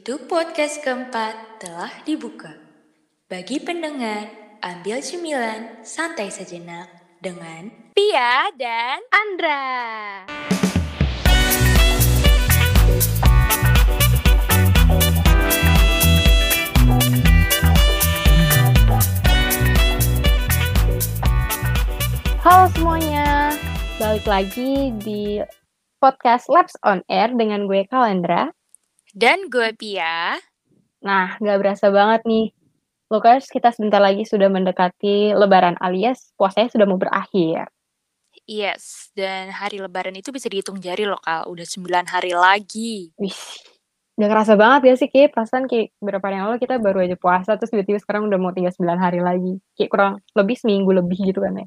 Pintu podcast keempat telah dibuka. Bagi pendengar, ambil cemilan, santai sejenak dengan Pia dan Andra. Halo semuanya, balik lagi di podcast Labs on Air dengan gue Kalendra. Dan gue Pia. Nah, gak berasa banget nih. Lukas, kita sebentar lagi sudah mendekati lebaran alias puasanya sudah mau berakhir. Yes, dan hari lebaran itu bisa dihitung jari loh Kal, udah 9 hari lagi. Wih, gak kerasa banget ya sih, kayak perasaan kayak beberapa hari yang lalu kita baru aja puasa, terus tiba-tiba sekarang udah mau tinggal 9 hari lagi. Kayak kurang lebih seminggu lebih gitu kan ya.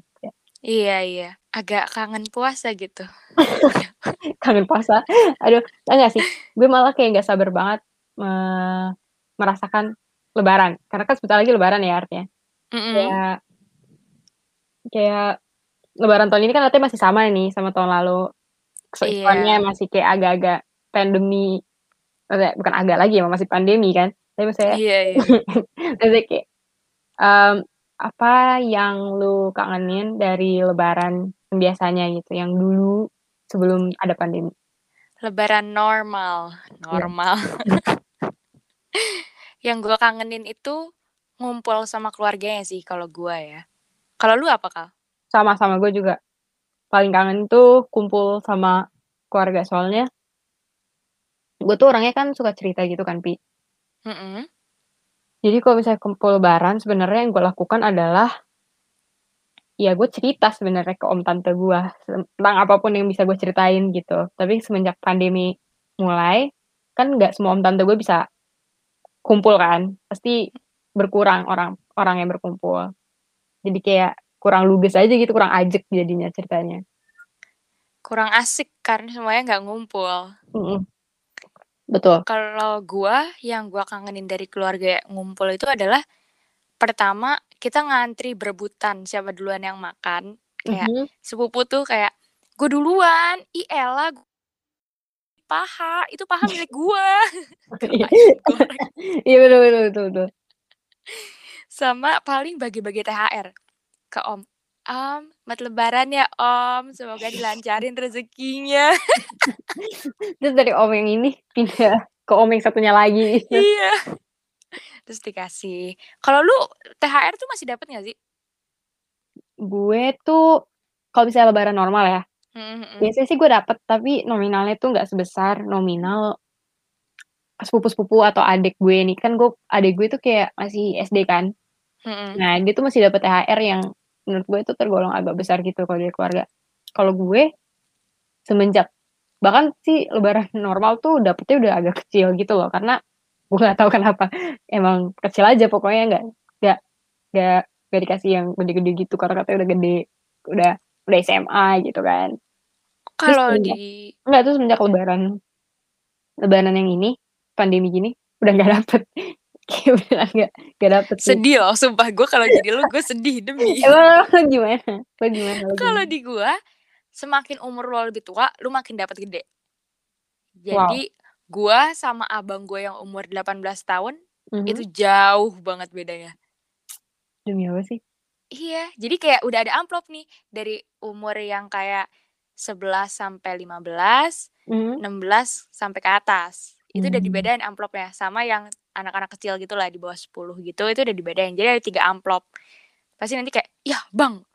Iya, iya. Agak kangen puasa gitu. Kangen puasa. Aduh, enggak sih. Gue malah kayak gak sabar banget me- merasakan lebaran. Karena kan sebentar lagi lebaran ya artinya. Mm-mm. Kayak, kayak lebaran tahun ini kan artinya masih sama nih sama tahun lalu. Kesesuaiannya Iya. masih kayak agak-agak pandemi. Maksudnya, bukan agak lagi emang masih pandemi kan. Tapi maksudnya, Iya, iya. maksudnya kayak, em, apa yang lu kangenin dari lebaran biasanya gitu, yang dulu sebelum ada pandemi? Lebaran normal, Iya. normal. Yang gue kangenin itu ngumpul sama keluarganya sih kalau gue ya. Kalau lu apa Kal? Sama-sama gue juga. Paling kangen tuh kumpul sama keluarga soalnya gue tuh orangnya kan suka cerita gitu kan, Pi. Mm-mm. Jadi kalau misalnya kumpul lebaran sebenarnya yang gue lakukan adalah ya gue cerita sebenarnya ke om tante gue tentang apa pun yang bisa gue ceritain gitu. Tapi semenjak pandemi mulai kan nggak semua om tante gue bisa kumpul kan, pasti berkurang orang orang yang berkumpul. Jadi kayak kurang lugas aja gitu, kurang ajek jadinya ceritanya. Kurang asik karena semuanya nggak ngumpul. Mm-mm. Betul. Kalau gua, yang gua kangenin dari keluarga ngumpul itu adalah pertama kita ngantri berebutan siapa duluan yang makan. Kayak Mhm. sepupu tuh kayak gue duluan, Ella gua- paha, itu paha milik gua. Iya. Iya betul betul betul betul. Sama paling bagi-bagi THR ke om. Om, mat lebaran ya om, semoga dilancarin rezekinya. Terus dari om yang ini pindah ke om yang satunya lagi. iya. Terus dikasih. Kalau lu THR tuh masih dapat gak sih? Gue tuh kalau misalnya lebaran normal ya, Mm-mm. biasanya sih gue dapet tapi nominalnya tuh nggak sebesar nominal sepupu-sepupu atau adik gue nih kan gue adik gue tuh kayak masih SD kan Mm-mm. nah dia tuh masih dapet THR yang menurut gue itu tergolong agak besar gitu kalau dari keluarga. Kalau gue semenjak bahkan sih lebaran normal tuh dapetnya udah agak kecil gitu loh karena gue nggak tahu kenapa. Emang kecil aja pokoknya nggak nggak nggak nggak dikasih yang gede-gede gitu karena katanya udah gede udah udah SMA gitu kan. Kalau di enggak tuh semenjak lebaran lebaran yang ini pandemi gini udah nggak dapet kayak udah nggak nggak dapet sih sedih loh, sumpah gue kalau jadi lu gue sedih demi. emang lo gimana lo gimana lo Kalau gimana di gua semakin umur lo lebih tua, lu makin dapat gede. wow Jadi gua sama abang gue yang umur 18 tahun Mhm. itu jauh banget bedanya. demi apa sih Iya, jadi kayak udah ada amplop nih dari umur yang kayak 11 sampai 15, Mhm. 16 sampai ke atas. Itu udah Hmm. dibedain amplopnya sama yang anak-anak kecil gitu lah di bawah 10 gitu itu udah dibedain. Jadi ada tiga amplop. Pasti nanti kayak, "Ya, Bang,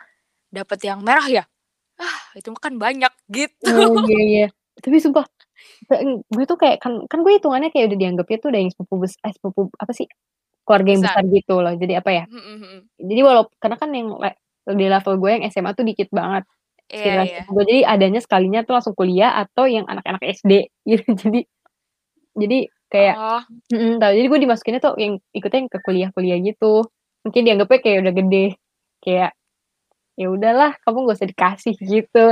dapat yang merah ya?" Ah, itu kan banyak gitu. oh iya iya tapi sumpah gue tuh kayak kan kan gue hitungannya kayak udah dianggapnya tuh udah yang sepupu bes eh sepupu apa sih keluarga yang Besar. besar gitu loh jadi apa ya Mhm, mhm. jadi walaupun karena kan yang di level gue yang SMA tuh dikit banget Iya, sekitar iya. sepupu gue jadi adanya sekalinya tuh langsung kuliah atau yang anak-anak SD gitu jadi jadi kayak Oh, mm tahu jadi gue dimasukinnya tuh yang ikutnya yang ke kuliah-kuliah gitu. Mungkin dianggapnya kayak udah gede. Kayak ya udahlah kamu gak usah dikasih gitu.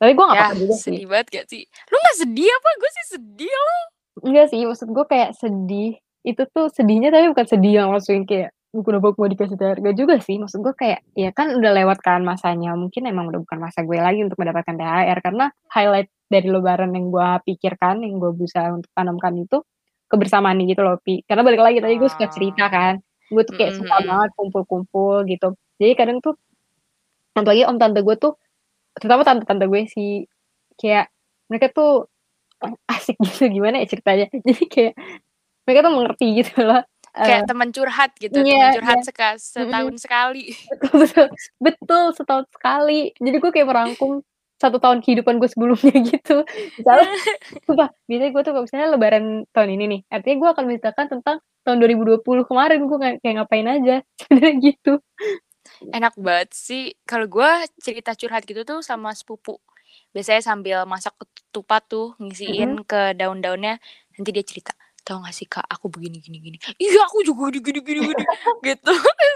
Tapi gue gak ya apa-apa juga sih. sedih banget gak sih? Lu gak sedih apa? Gue sih sedih loh. enggak sih maksud gue kayak sedih. Itu tuh sedihnya tapi bukan sedih yang langsung kayak "Gue kenapa mau dikasih THR gak juga sih. Maksud gue kayak ya kan udah lewat kan masanya. Mungkin emang udah bukan masa gue lagi untuk mendapatkan THR karena highlight dari lebaran yang gue pikirkan yang gue berusaha untuk tanamkan itu kebersamaannya gitu loh, Pi. Karena balik lagi tadi gue suka cerita Oh. kan, gue tuh kayak Mhm suka banget kumpul-kumpul gitu. Jadi kadang tuh apalagi om tante gue tuh terutama tante-tante gue sih, kayak mereka tuh asik gitu, gimana ya ceritanya, jadi kayak mereka tuh mengerti gitu loh, Kayak teman curhat gitu, Iya teman curhat seka Mhm. setahun sekali. Betul betul. Betul, setahun sekali. Jadi gue kayak merangkum 1 tahun kehidupan gue sebelumnya gitu. Misalnya sumpah, biasanya gue tuh kalau misalnya lebaran tahun ini nih, artinya gue akan menceritakan tentang tahun 2020 kemarin gue kayak kayak ngapain aja, sebenarnya gitu. Enak banget sih. Kalau gue cerita curhat gitu tuh sama sepupu. Biasanya sambil masak ketupat tuh, ngisiin ke daun-daunnya, nanti dia cerita, "Tahu nggak sih Kak, aku begini gini gini." "Iya, aku juga gini gini gini gini." Gitu.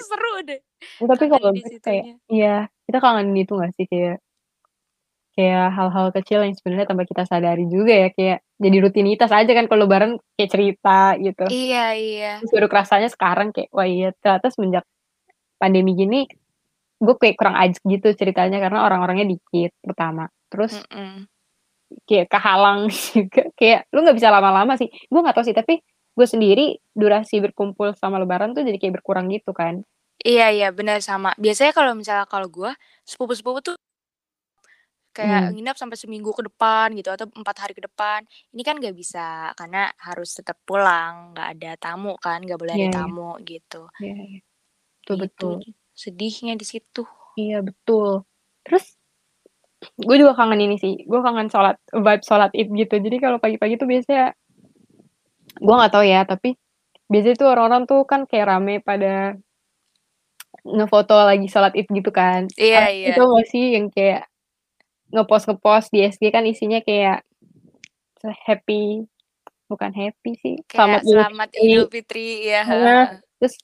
Seru deh. Tapi kalau kayak iya, kita kangen itu nggak sih, kayak kayak hal-hal kecil yang sebenarnya tanpa kita sadari juga ya, kayak jadi rutinitas aja kan kalau lebaran kayak cerita gitu. Iya iya. Terus baru kerasanya sekarang kayak, wah iya ternyata semenjak pandemi gini, gue kayak kurang ajak gitu ceritanya karena orang-orangnya dikit pertama. Terus Mhm. kayak kehalang juga, kayak lu nggak bisa lama-lama sih. Gue nggak tahu sih, tapi gue sendiri durasi berkumpul sama lebaran tuh jadi kayak berkurang gitu kan. Iya iya, bener sama. Biasanya kalau misalnya kalau gue, sepupu-sepupu tuh kayak Mmm. nginep sampai seminggu ke depan gitu atau 4 hari ke depan. Ini kan nggak bisa karena harus tetap pulang, nggak ada tamu kan, nggak boleh Iya ada iya. tamu gitu. Iya iya. Betul Itu betul. sedihnya di situ. Iya betul. Terus gue juga kangen ini sih, gue kangen sholat vibe sholat Id gitu. Jadi kalau pagi-pagi tuh biasanya gue nggak tahu ya, tapi biasanya tuh orang-orang tuh kan kayak rame pada ngefoto lagi sholat Id gitu kan. Iya Pasti iya. tau nggak sih yang kayak ngepost-ngepost di SG kan isinya kayak happy bukan happy sih, selamat Kayak selamat Fitri. Idul Fitri, Heeh. heeh. Terus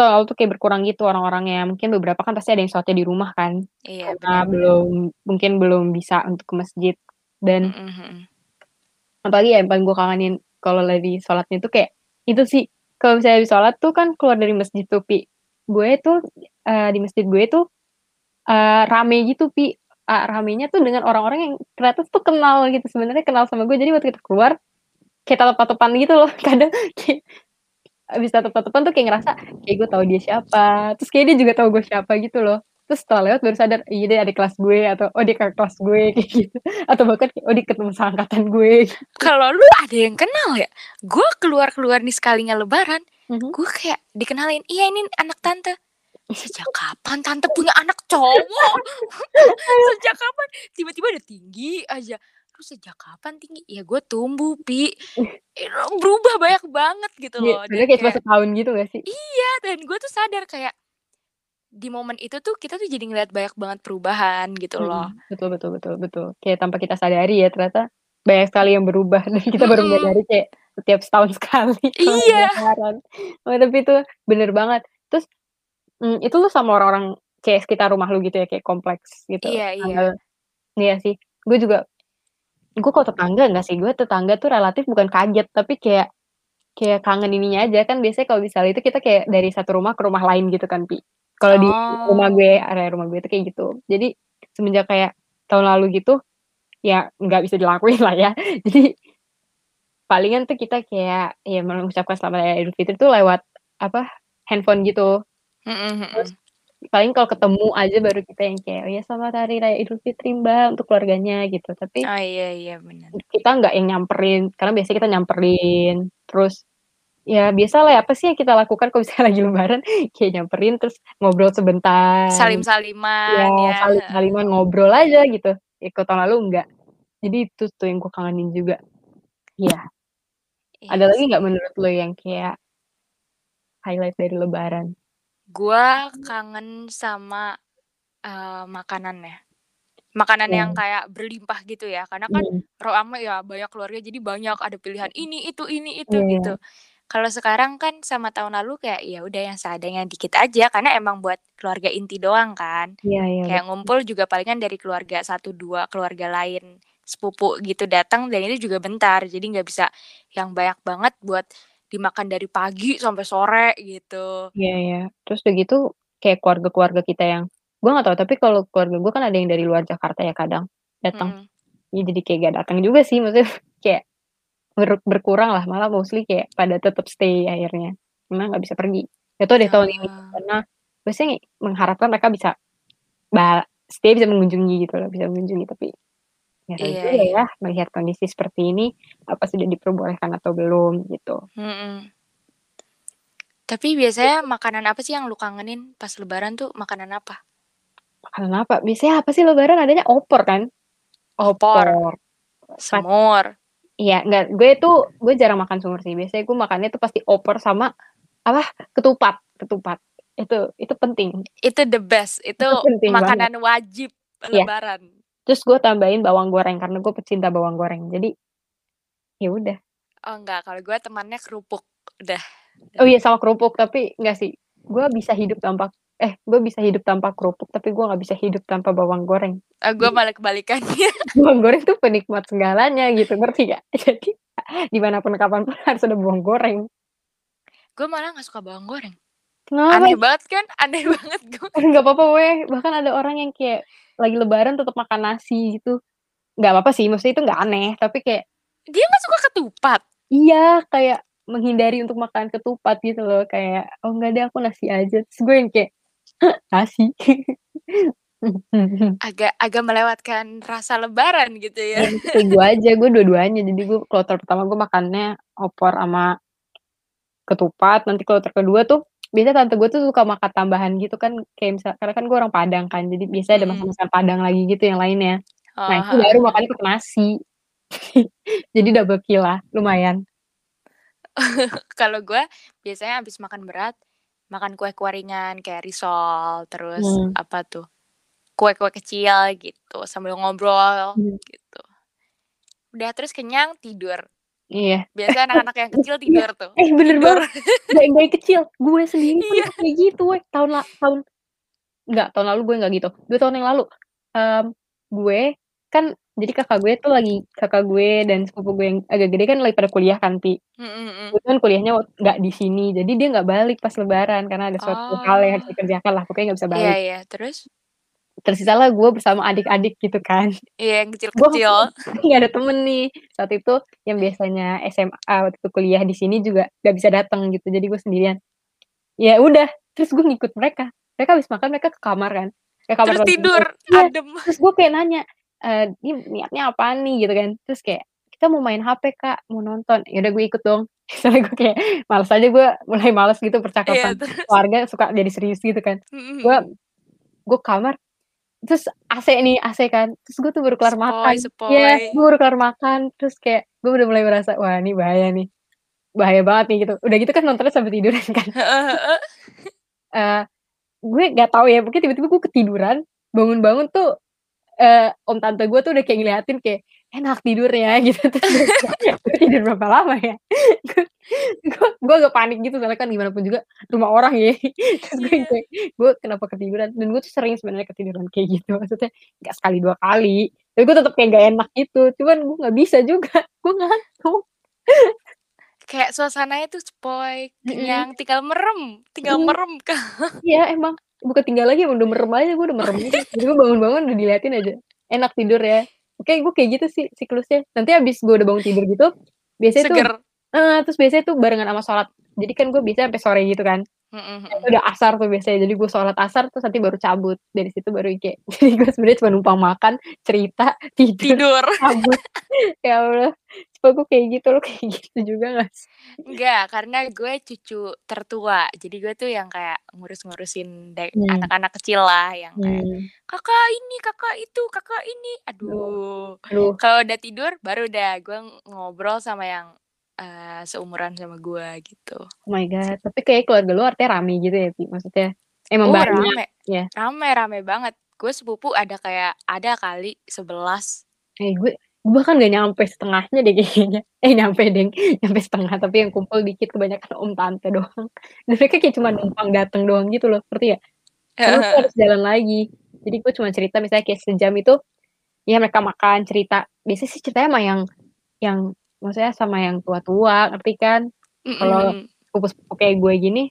lalu tuh kayak berkurang gitu orang-orangnya. Mungkin beberapa kan pasti ada yang sholatnya di rumah kan, Iya, karena benar. belum mungkin belum bisa untuk ke masjid. Dan Mhm mhm. apalagi ya yang paling gue kangenin kalau lagi sholatnya tuh kayak itu sih, kalau misalnya habis sholat tuh kan keluar dari masjid tuh, Pi. Gue tuh, eee, di masjid gue tuh, eee, rame gitu, Pi. Eee, ramenya tuh dengan orang-orang yang ternyata tuh kenal gitu, sebenarnya kenal sama gue. Jadi waktu kita keluar, kayak tatap-tatapan gitu loh. Kadang kayak habis tatap-tatapan tuh kayak ngerasa, kayak gue tahu dia siapa, terus kayak dia juga tahu gue siapa gitu loh. Terus setelah lewat baru sadar, iya dia adik kelas gue, atau oh dia kakak kelas gue, kayak gitu. Atau bahkan oh dia ketemu seangkatan gue, gitu. Kalau lu ada yang kenal ya? Gue keluar-keluar nih sekalinya lebaran, Mhm. gue kayak dikenalin, "Iya ini anak tante." Sejak kapan tante punya anak cowok? Sejak kapan? Tiba-tiba udah tinggi aja. Terus sejak kapan tinggi? Ya gue tumbuh, Pi. Eh, berubah banyak banget gitu Iya, loh. Sebenarnya kayak cuma setahun gitu nggak sih? iya, dan gue tuh sadar kayak di momen itu tuh kita tuh jadi ngeliat banyak banget perubahan gitu loh. Mhm, betul betul betul betul. Kayak tanpa kita sadari ya ternyata banyak sekali yang berubah dan kita baru menyadari kayak setiap setahun sekali Iya. Oh, tapi itu bener banget. Terus, mmm, itu lu sama orang-orang kayak sekitar rumah lu gitu ya, kayak kompleks gitu? Iya iya. Tetangga iya sih, gue juga gue kalau tetangga enggak sih, gue tetangga tuh relatif bukan kaget, tapi kayak kayak kangen ininya aja. Kan biasanya kalau misalnya itu kita kayak dari satu rumah ke rumah lain gitu kan, Pi. Kalau di rumah Oh. gue, area rumah gue tuh kayak gitu. Jadi semenjak kayak tahun lalu gitu, ya nggak bisa dilakuin lah ya. Jadi palingan tuh kita kayak ya mengucapkan selamat hari Idul Fitri tuh lewat apa, handphone gitu. Mhm Terus mhm. paling kalau ketemu aja baru kita yang kayak, "Oh ya selamat hari raya Idul Fitri Mbak," untuk keluarganya gitu. Tapi Oh, iya iya, bener. kita nggak yang nyamperin, karena biasanya kita nyamperin. Terus ya biasalah ya, apa sih yang kita lakukan kalau misalnya lagi lebaran, kayak nyamperin terus ngobrol sebentar. Salim-saliman ya, heeh. salim-saliman, ngobrol aja gitu. Ya kalau tahun lalu enggak. Jadi itu tuh yang gue kangenin juga. Iya. Ada Iya lagi sih. nggak menurut lu yang kayak highlight dari lebaran? Gua kangen sama, eee, makanannya. Makanan yang Iya. kayak berlimpah gitu ya, karena kan Mhm. rame ya, banyak keluarga jadi banyak, ada pilihan ini, itu, ini, itu, Iya iya. gitu. Kalau sekarang kan sama tahun lalu kayak ya udah yang seadanya dikit aja, karena emang buat keluarga inti doang kan. Iya iya, Kayak betul. ngumpul juga palingan dari keluarga 1, 2 keluarga lain, sepupu gitu datang dan itu juga bentar. Jadi nggak bisa yang banyak banget buat dimakan dari pagi sampai sore gitu. Iya iya. Terus udah gitu kayak keluarga-keluarga kita yang gue nggak tahu, tapi kalau keluarga gue kan ada yang dari luar Jakarta ya kadang datang. Mhm. Ya jadi kayak nggak datang juga sih, maksudnya kayak ber berkurang lah, malah mostly kayak pada tetap stay akhirnya, karena nggak bisa pergi. Nggak tahu deh tahun ini, karena biasanya mengharapkan mereka bisa stay bisa mengunjungi gitu loh, bisa mengunjungi tapi tahu Iya juga iya. ya melihat kondisi seperti ini, apa sudah diperbolehkan atau belum gitu. Mhm. Tapi biasanya makanan apa sih yang lu kangenin pas lebaran tuh makanan apa? Makanan apa? Biasanya apa sih lebaran adanya opor kan? Opor. Opor. Pas Semur. iya, enggak, gue tuh gue jarang makan semur sih, biasanya gue makannya tuh pasti opor sama apa, ketupat ketupat. Itu itu penting. Itu the best, itu Itu penting banget. makanan wajib Iya. lebaran. Terus gue tambahin bawang goreng karena gue pecinta bawang goreng. Jadi ya udah. Oh enggak, kalau gue temannya kerupuk. Udah. Oh iya sama kerupuk, tapi enggak sih. Gue bisa hidup tanpa eh gue bisa hidup tanpa kerupuk, tapi gue nggak bisa hidup tanpa bawang goreng. Eh, gue Jadi malah kebalikannya. bawang goreng tuh penikmat segalanya gitu, ngerti gak? Jadi di mana pun kapan pun harus ada bawang goreng. gue malah gak suka bawang goreng. Kenapa? Aneh banget kan? Aneh banget gue. Nggak apa-apa weh, bahkan ada orang yang kayak lagi lebaran tetap makan nasi gitu. Nggak apa-apa sih, maksudnya itu nggak aneh, tapi kayak Dia gak suka ketupat. iya kayak menghindari untuk makan ketupat gitu loh, kayak oh enggak deh aku nasi aja. Terus gue yang kayak nasi. Agak agak melewatkan rasa lebaran gitu ya. Ya, kayak gue aja, gue dua-duanya. Jadi gue kloter pertama gue makannya opor sama ketupat, nanti kloter kedua tuh biasanya tante gue tuh suka makan tambahan gitu kan, kayak misal karena kan gue orang Padang kan, jadi biasanya ada Mhm. masakan Padang lagi gitu yang lainnya. Oh, Nah itu heeh. baru makannya pakai nasi. Jadi double kill lah, lumayan. Kalau gue biasanya habis makan berat, makan kue-kue ringan kayak risol, terus Hmm. apa tuh? Kue-kue kecil gitu sambil ngobrol Hmm. gitu. Udah terus kenyang tidur. Iya. Biasa anak-anak yang kecil Iya. tidur tuh. Eh bener Tidur. banget. Bayi bayi kecil, gue sendiri pun Iya. kayak gitu weh. Tahun la tahun enggak, tahun lalu gue enggak gitu. 2 tahun yang lalu, mmm, gue kan jadi kakak gue tuh lagi kakak gue dan sepupu gue yang agak gede kan lagi pada kuliah kan, Pi. Mhm mhm. Kebetulan kuliahnya wak nggak di sini, jadi dia nggak balik pas lebaran karena ada suatu hal yang harus Oh. dikerjakan lah, pokoknya nggak bisa Iya balik. iya, terus? Tersisalah gue bersama adik-adik gitu kan. Iya, yang Gue kecil-kecil. nggak ada temen nih, saat itu yang biasanya SMA waktu itu kuliah di sini juga nggak bisa datang gitu, jadi gue sendirian. Ya udah, terus gue ngikut mereka. Mereka habis makan mereka ke kamar kan, ke kamar Terus tidur, gue. Iya, adem. terus gue kayak nanya, eee, "Ini niatnya apaan nih?" Gitu kan. Terus kayak, "Kita mau main HP, Kak, mau nonton." Ya udah gue ikut dong. Soalnya gue kayak males aja gue mulai males gitu Iya, percakapan terus? keluarga suka jadi serius gitu kan. Mhm Gue mhm. gue kamar, terus AC nih, AC kan, terus gue tuh baru kelar makan. Sepoi Iya, sepoi. gue baru kelar makan, terus kayak gue udah mulai merasa, "Wah ini bahaya nih, bahaya banget nih," gitu. Udah gitu kan nontonnya sampai tiduran kan. Eee, gue nggak tahu ya, pokoknya tiba-tiba gue ketiduran, bangun-bangun tuh, eee, om tante gue tuh udah kayak ngeliatin kayak, "Enak tidurnya," gitu. Terus gue kayak, "Gue tidur berapa lama ya?" Gue gue agak panik gitu, soalnya kan gimana pun juga rumah orang ya. Terus gue yang Iya. "Gue kenapa ketiduran?" Dan gue tuh sering sebenarnya ketiduran kayak gitu, maksudnya nggak sekali, 2 kali. Tapi gue tetep kayak nggak enak gitu, cuman gue nggak bisa juga, gue ngantuk. Kayak suasananya tuh sepoi, Mhm. kenyang, tinggal merem, tinggal merem, Kak. Iya emang, bukan tinggal lagi, udah merem aja, gue udah merem gitu. Jadi gue bangun-bangun udah diliatin aja, "Enak tidur ya." Oke, gue kayak gitu sih siklusnya. Nanti habis gue udah bangun tidur gitu, biasanya tuh Seger. heeh, terus biasanya tuh barengan sama sholat. Jadi kan gue biasanya sampai sore gitu kan. Mhm Itu mhm. udah asar tuh biasanya, jadi gue sholat asar terus nanti baru cabut. Dari situ baru kayak jadi gue sebenarnya cuma numpang makan, cerita, tidur, Tidur. cabut. Ya Allah, coba gue kayak gitu, lu kayak gitu juga nggak sih? Enggak, karena gue cucu tertua. Jadi gue tuh yang kayak ngurus-ngurusin Mmm. anak-anak kecil lah, yang kayak, Mmm. "Kakak ini, kakak itu, kakak ini." Aduh. Aduh. Kalau udah tidur, baru udah gue ngobrol sama yang, eee, seumuran sama gue gitu. Oh my god, tapi kayak keluarga lu artinya rame gitu ya, Pi? Maksudnya emang Oh, banyak? rame. Ya. Rame rame banget. Gue sepupu ada kayak ada kali 11. Eh, gue gue bahkan nggak nyampe setengahnya deh kayaknya. Eh, nyampe deng, nyampe setengah, tapi yang kumpul dikit kebanyakan om tante doang. Dan mereka kayak cuma numpang dateng doang gitu loh, ngerti nggak? Karena tuh harus jalan lagi. Jadi gue cuma cerita misalnya kayak sejam itu, ya mereka makan, cerita. Biasanya sih ceritanya sama yang yang maksudnya sama yang tua-tua, ngerti kan? Kalau sepupu-sepupu kayak gue gini,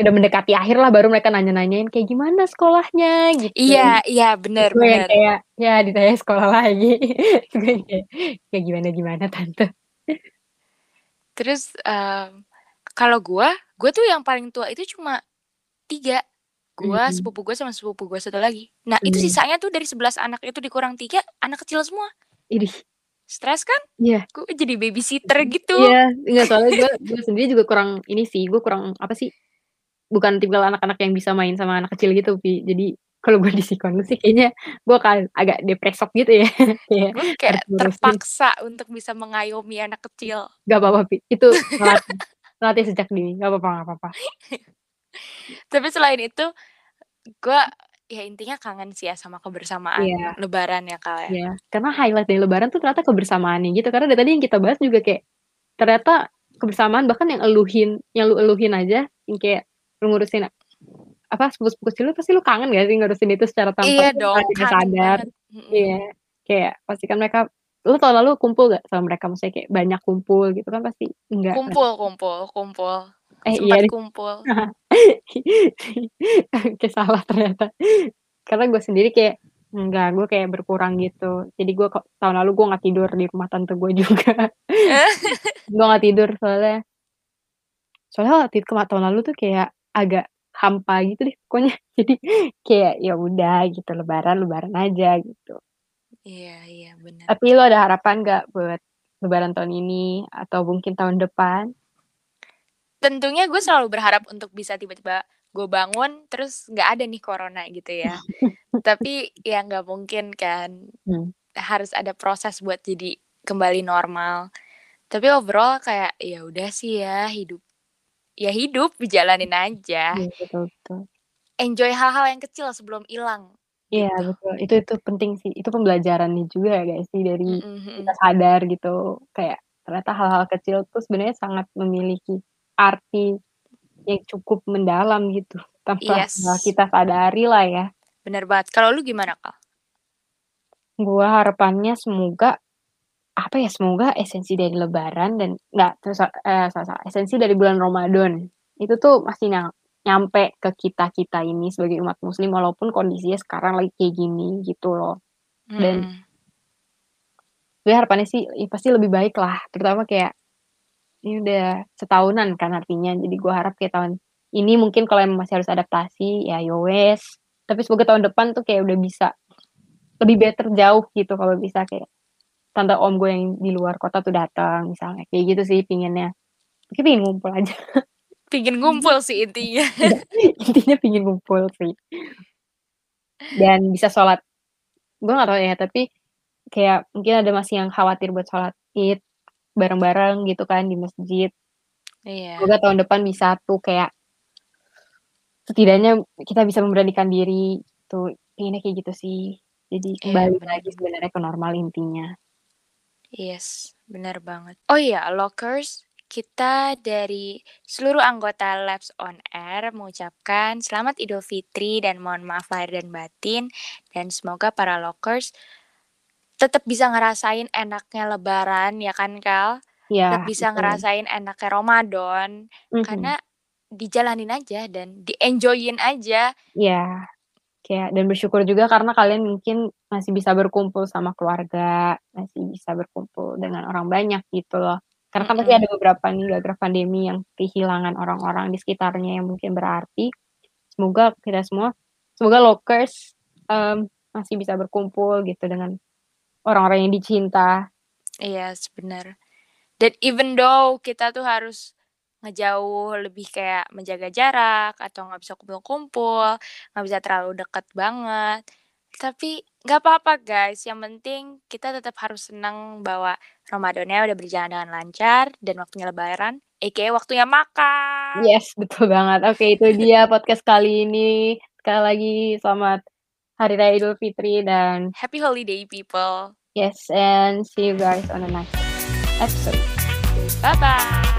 udah mendekati akhir lah baru mereka nanya-nanyain, "Kayak gimana sekolahnya?" Gitu. Iya iya, bener Terus gue bener. kayak, ya ditanya sekolah lagi. Gue kayak, "Ya gimana-gimana tante." Terus, mmm, kalau gua, gua tuh yang paling tua itu cuma 3. Gua, Mhm. sepupu gua, sama sepupu gua satu lagi. Nah, itu Mmm. sisanya tuh dari 11 anak itu dikurang 3, anak kecil semua. Idih. Stres kan? Iya. Gua jadi babysitter gitu. Iya, enggak soalnya gua gua sendiri juga kurang ini sih, gua kurang apa sih, bukan tipikal anak-anak yang bisa main sama anak kecil gitu, Vi. Jadi kalau gua disikon sih kayaknya gua akan agak depresok gitu ya, kayak terpaksa untuk bisa mengayomi anak kecil. Gak apa-apa, Vi, itu ngelatih ngelatih sejak dini, gak apa-apa gak apa-apa. Tapi selain itu, gua ya intinya kangen sih ya sama kebersamaan Iya. lebaran ya, Kak, ya. Iya, karena highlight dari lebaran tuh ternyata kebersamaannya gitu, karena dari tadi yang kita bahas juga kayak, ternyata kebersamaan bahkan yang eluhin yang lu eluhin aja, yang kayak lu ngurusin apa, sepupu-sepupu kecil lu pasti lu kangen gak sih ngurusin itu secara tanpa Iya dong, tidak kangen sadar. banget. Mhm. Iya, kayak pastikan mereka lu tahun lalu kumpul gak sama mereka? Maksudnya kayak banyak kumpul gitu kan pasti enggak kan? Kumpul kumpul kumpul. Eh, iya Sempat deh. kumpul. Oke, salah ternyata. Karena gue sendiri kayak, enggak, gue kayak berkurang gitu. Jadi gue tahun lalu gue gak tidur di rumah tante gue juga. Gue gak tidur soalnya soalnya waktu itu tahun lalu tuh kayak agak hampa gitu deh pokoknya. Jadi kayak ya udah gitu, lebaran, lebaran aja gitu. Iya iya, bener. Tapi lu ada harapan gak buat lebaran tahun ini atau mungkin tahun depan? Tentunya gue selalu berharap untuk bisa tiba-tiba gue bangun terus nggak ada nih corona gitu ya. Tapi ya nggak mungkin kan. Hmm. Harus ada proses buat jadi kembali normal. Tapi overall kayak ya udah sih ya hidup ya hidup dijalanin aja. Iya, betul betul. Enjoy hal-hal yang kecil sebelum hilang. Iya, Gitu. betul. Itu itu penting sih. Itu pembelajarannya juga guys sih dari Mhm kita sadar gitu. Kayak ternyata hal-hal kecil tuh sebenarnya sangat memiliki arti yang cukup mendalam gitu, tanpa Yes. ya kita sadari lah ya. Bener banget. Kalau lu gimana, Kak? Gua harapannya semoga apa ya, semoga esensi dari lebaran dan enggak, terus eee, salah salah, esensi dari bulan Ramadan itu tuh masih nya nyampe ke kita-kita ini sebagai umat muslim walaupun kondisinya sekarang lagi kayak gini gitu loh. Dan Mhm. gue harapannya sih ya pasti lebih baik lah, terutama kayak ini udah setahunan kan artinya, jadi gue harap kayak tahun ini mungkin kalau emang masih harus adaptasi ya ya wes, tapi semoga tahun depan tuh kayak udah bisa lebih better jauh gitu kalau bisa kayak tante om gue yang di luar kota tuh datang misalnya, kayak gitu sih pinginnya. Mungkin pengen ngumpul aja. Pingin ngumpul sih intinya. Iya, intinya pengen ngumpul sih. Dan bisa sholat gue gak tau ya, tapi kayak mungkin ada masih yang khawatir buat sholat Id bareng-bareng gitu kan di masjid. Iya. Semoga tahun depan bisa tuh kayak setidaknya kita bisa memberanikan diri tuh, pengennya kayak gitu sih. Jadi Iya, kembali bener lagi sebenarnya ke normal intinya. Yes, bener banget. Oh iya, Lockers, kita dari seluruh anggota Labs on Air mengucapkan selamat Idul Fitri dan mohon maaf lahir dan batin, dan semoga para Lockers tetap bisa ngerasain enaknya lebaran ya kan, Kal? Iya, Tetap bisa betul. ngerasain enaknya Ramadan, Mhm. karena dijalanin aja dan di-enjoy-in aja. Iya, kayak dan bersyukur juga karena kalian mungkin masih bisa berkumpul sama keluarga, masih bisa berkumpul dengan orang banyak gitu loh. Karena kan pasti Mhm. ada beberapa nih gara-gara pandemi yang kehilangan orang-orang di sekitarnya yang mungkin berarti. Semoga kita semua semoga Lockers, mmm, masih bisa berkumpul gitu dengan orang-orang yang dicinta. Yes, bener. Dan even though kita tuh harus ngejauh lebih kayak menjaga jarak atau nggak bisa kumpul-kumpul, nggak bisa terlalu deket banget, tapi nggak apa-apa guys, yang penting kita tetap harus senang bahwa Ramadannya udah berjalan dengan lancar dan waktunya lebaran, aka waktunya makan. Yes, betul banget. Oke, itu dia podcast kali ini. Sekali lagi selamat Hari Raya Idul Fitri dan Happy holiday people. yes, and see you guys on the next episode. Bye-bye.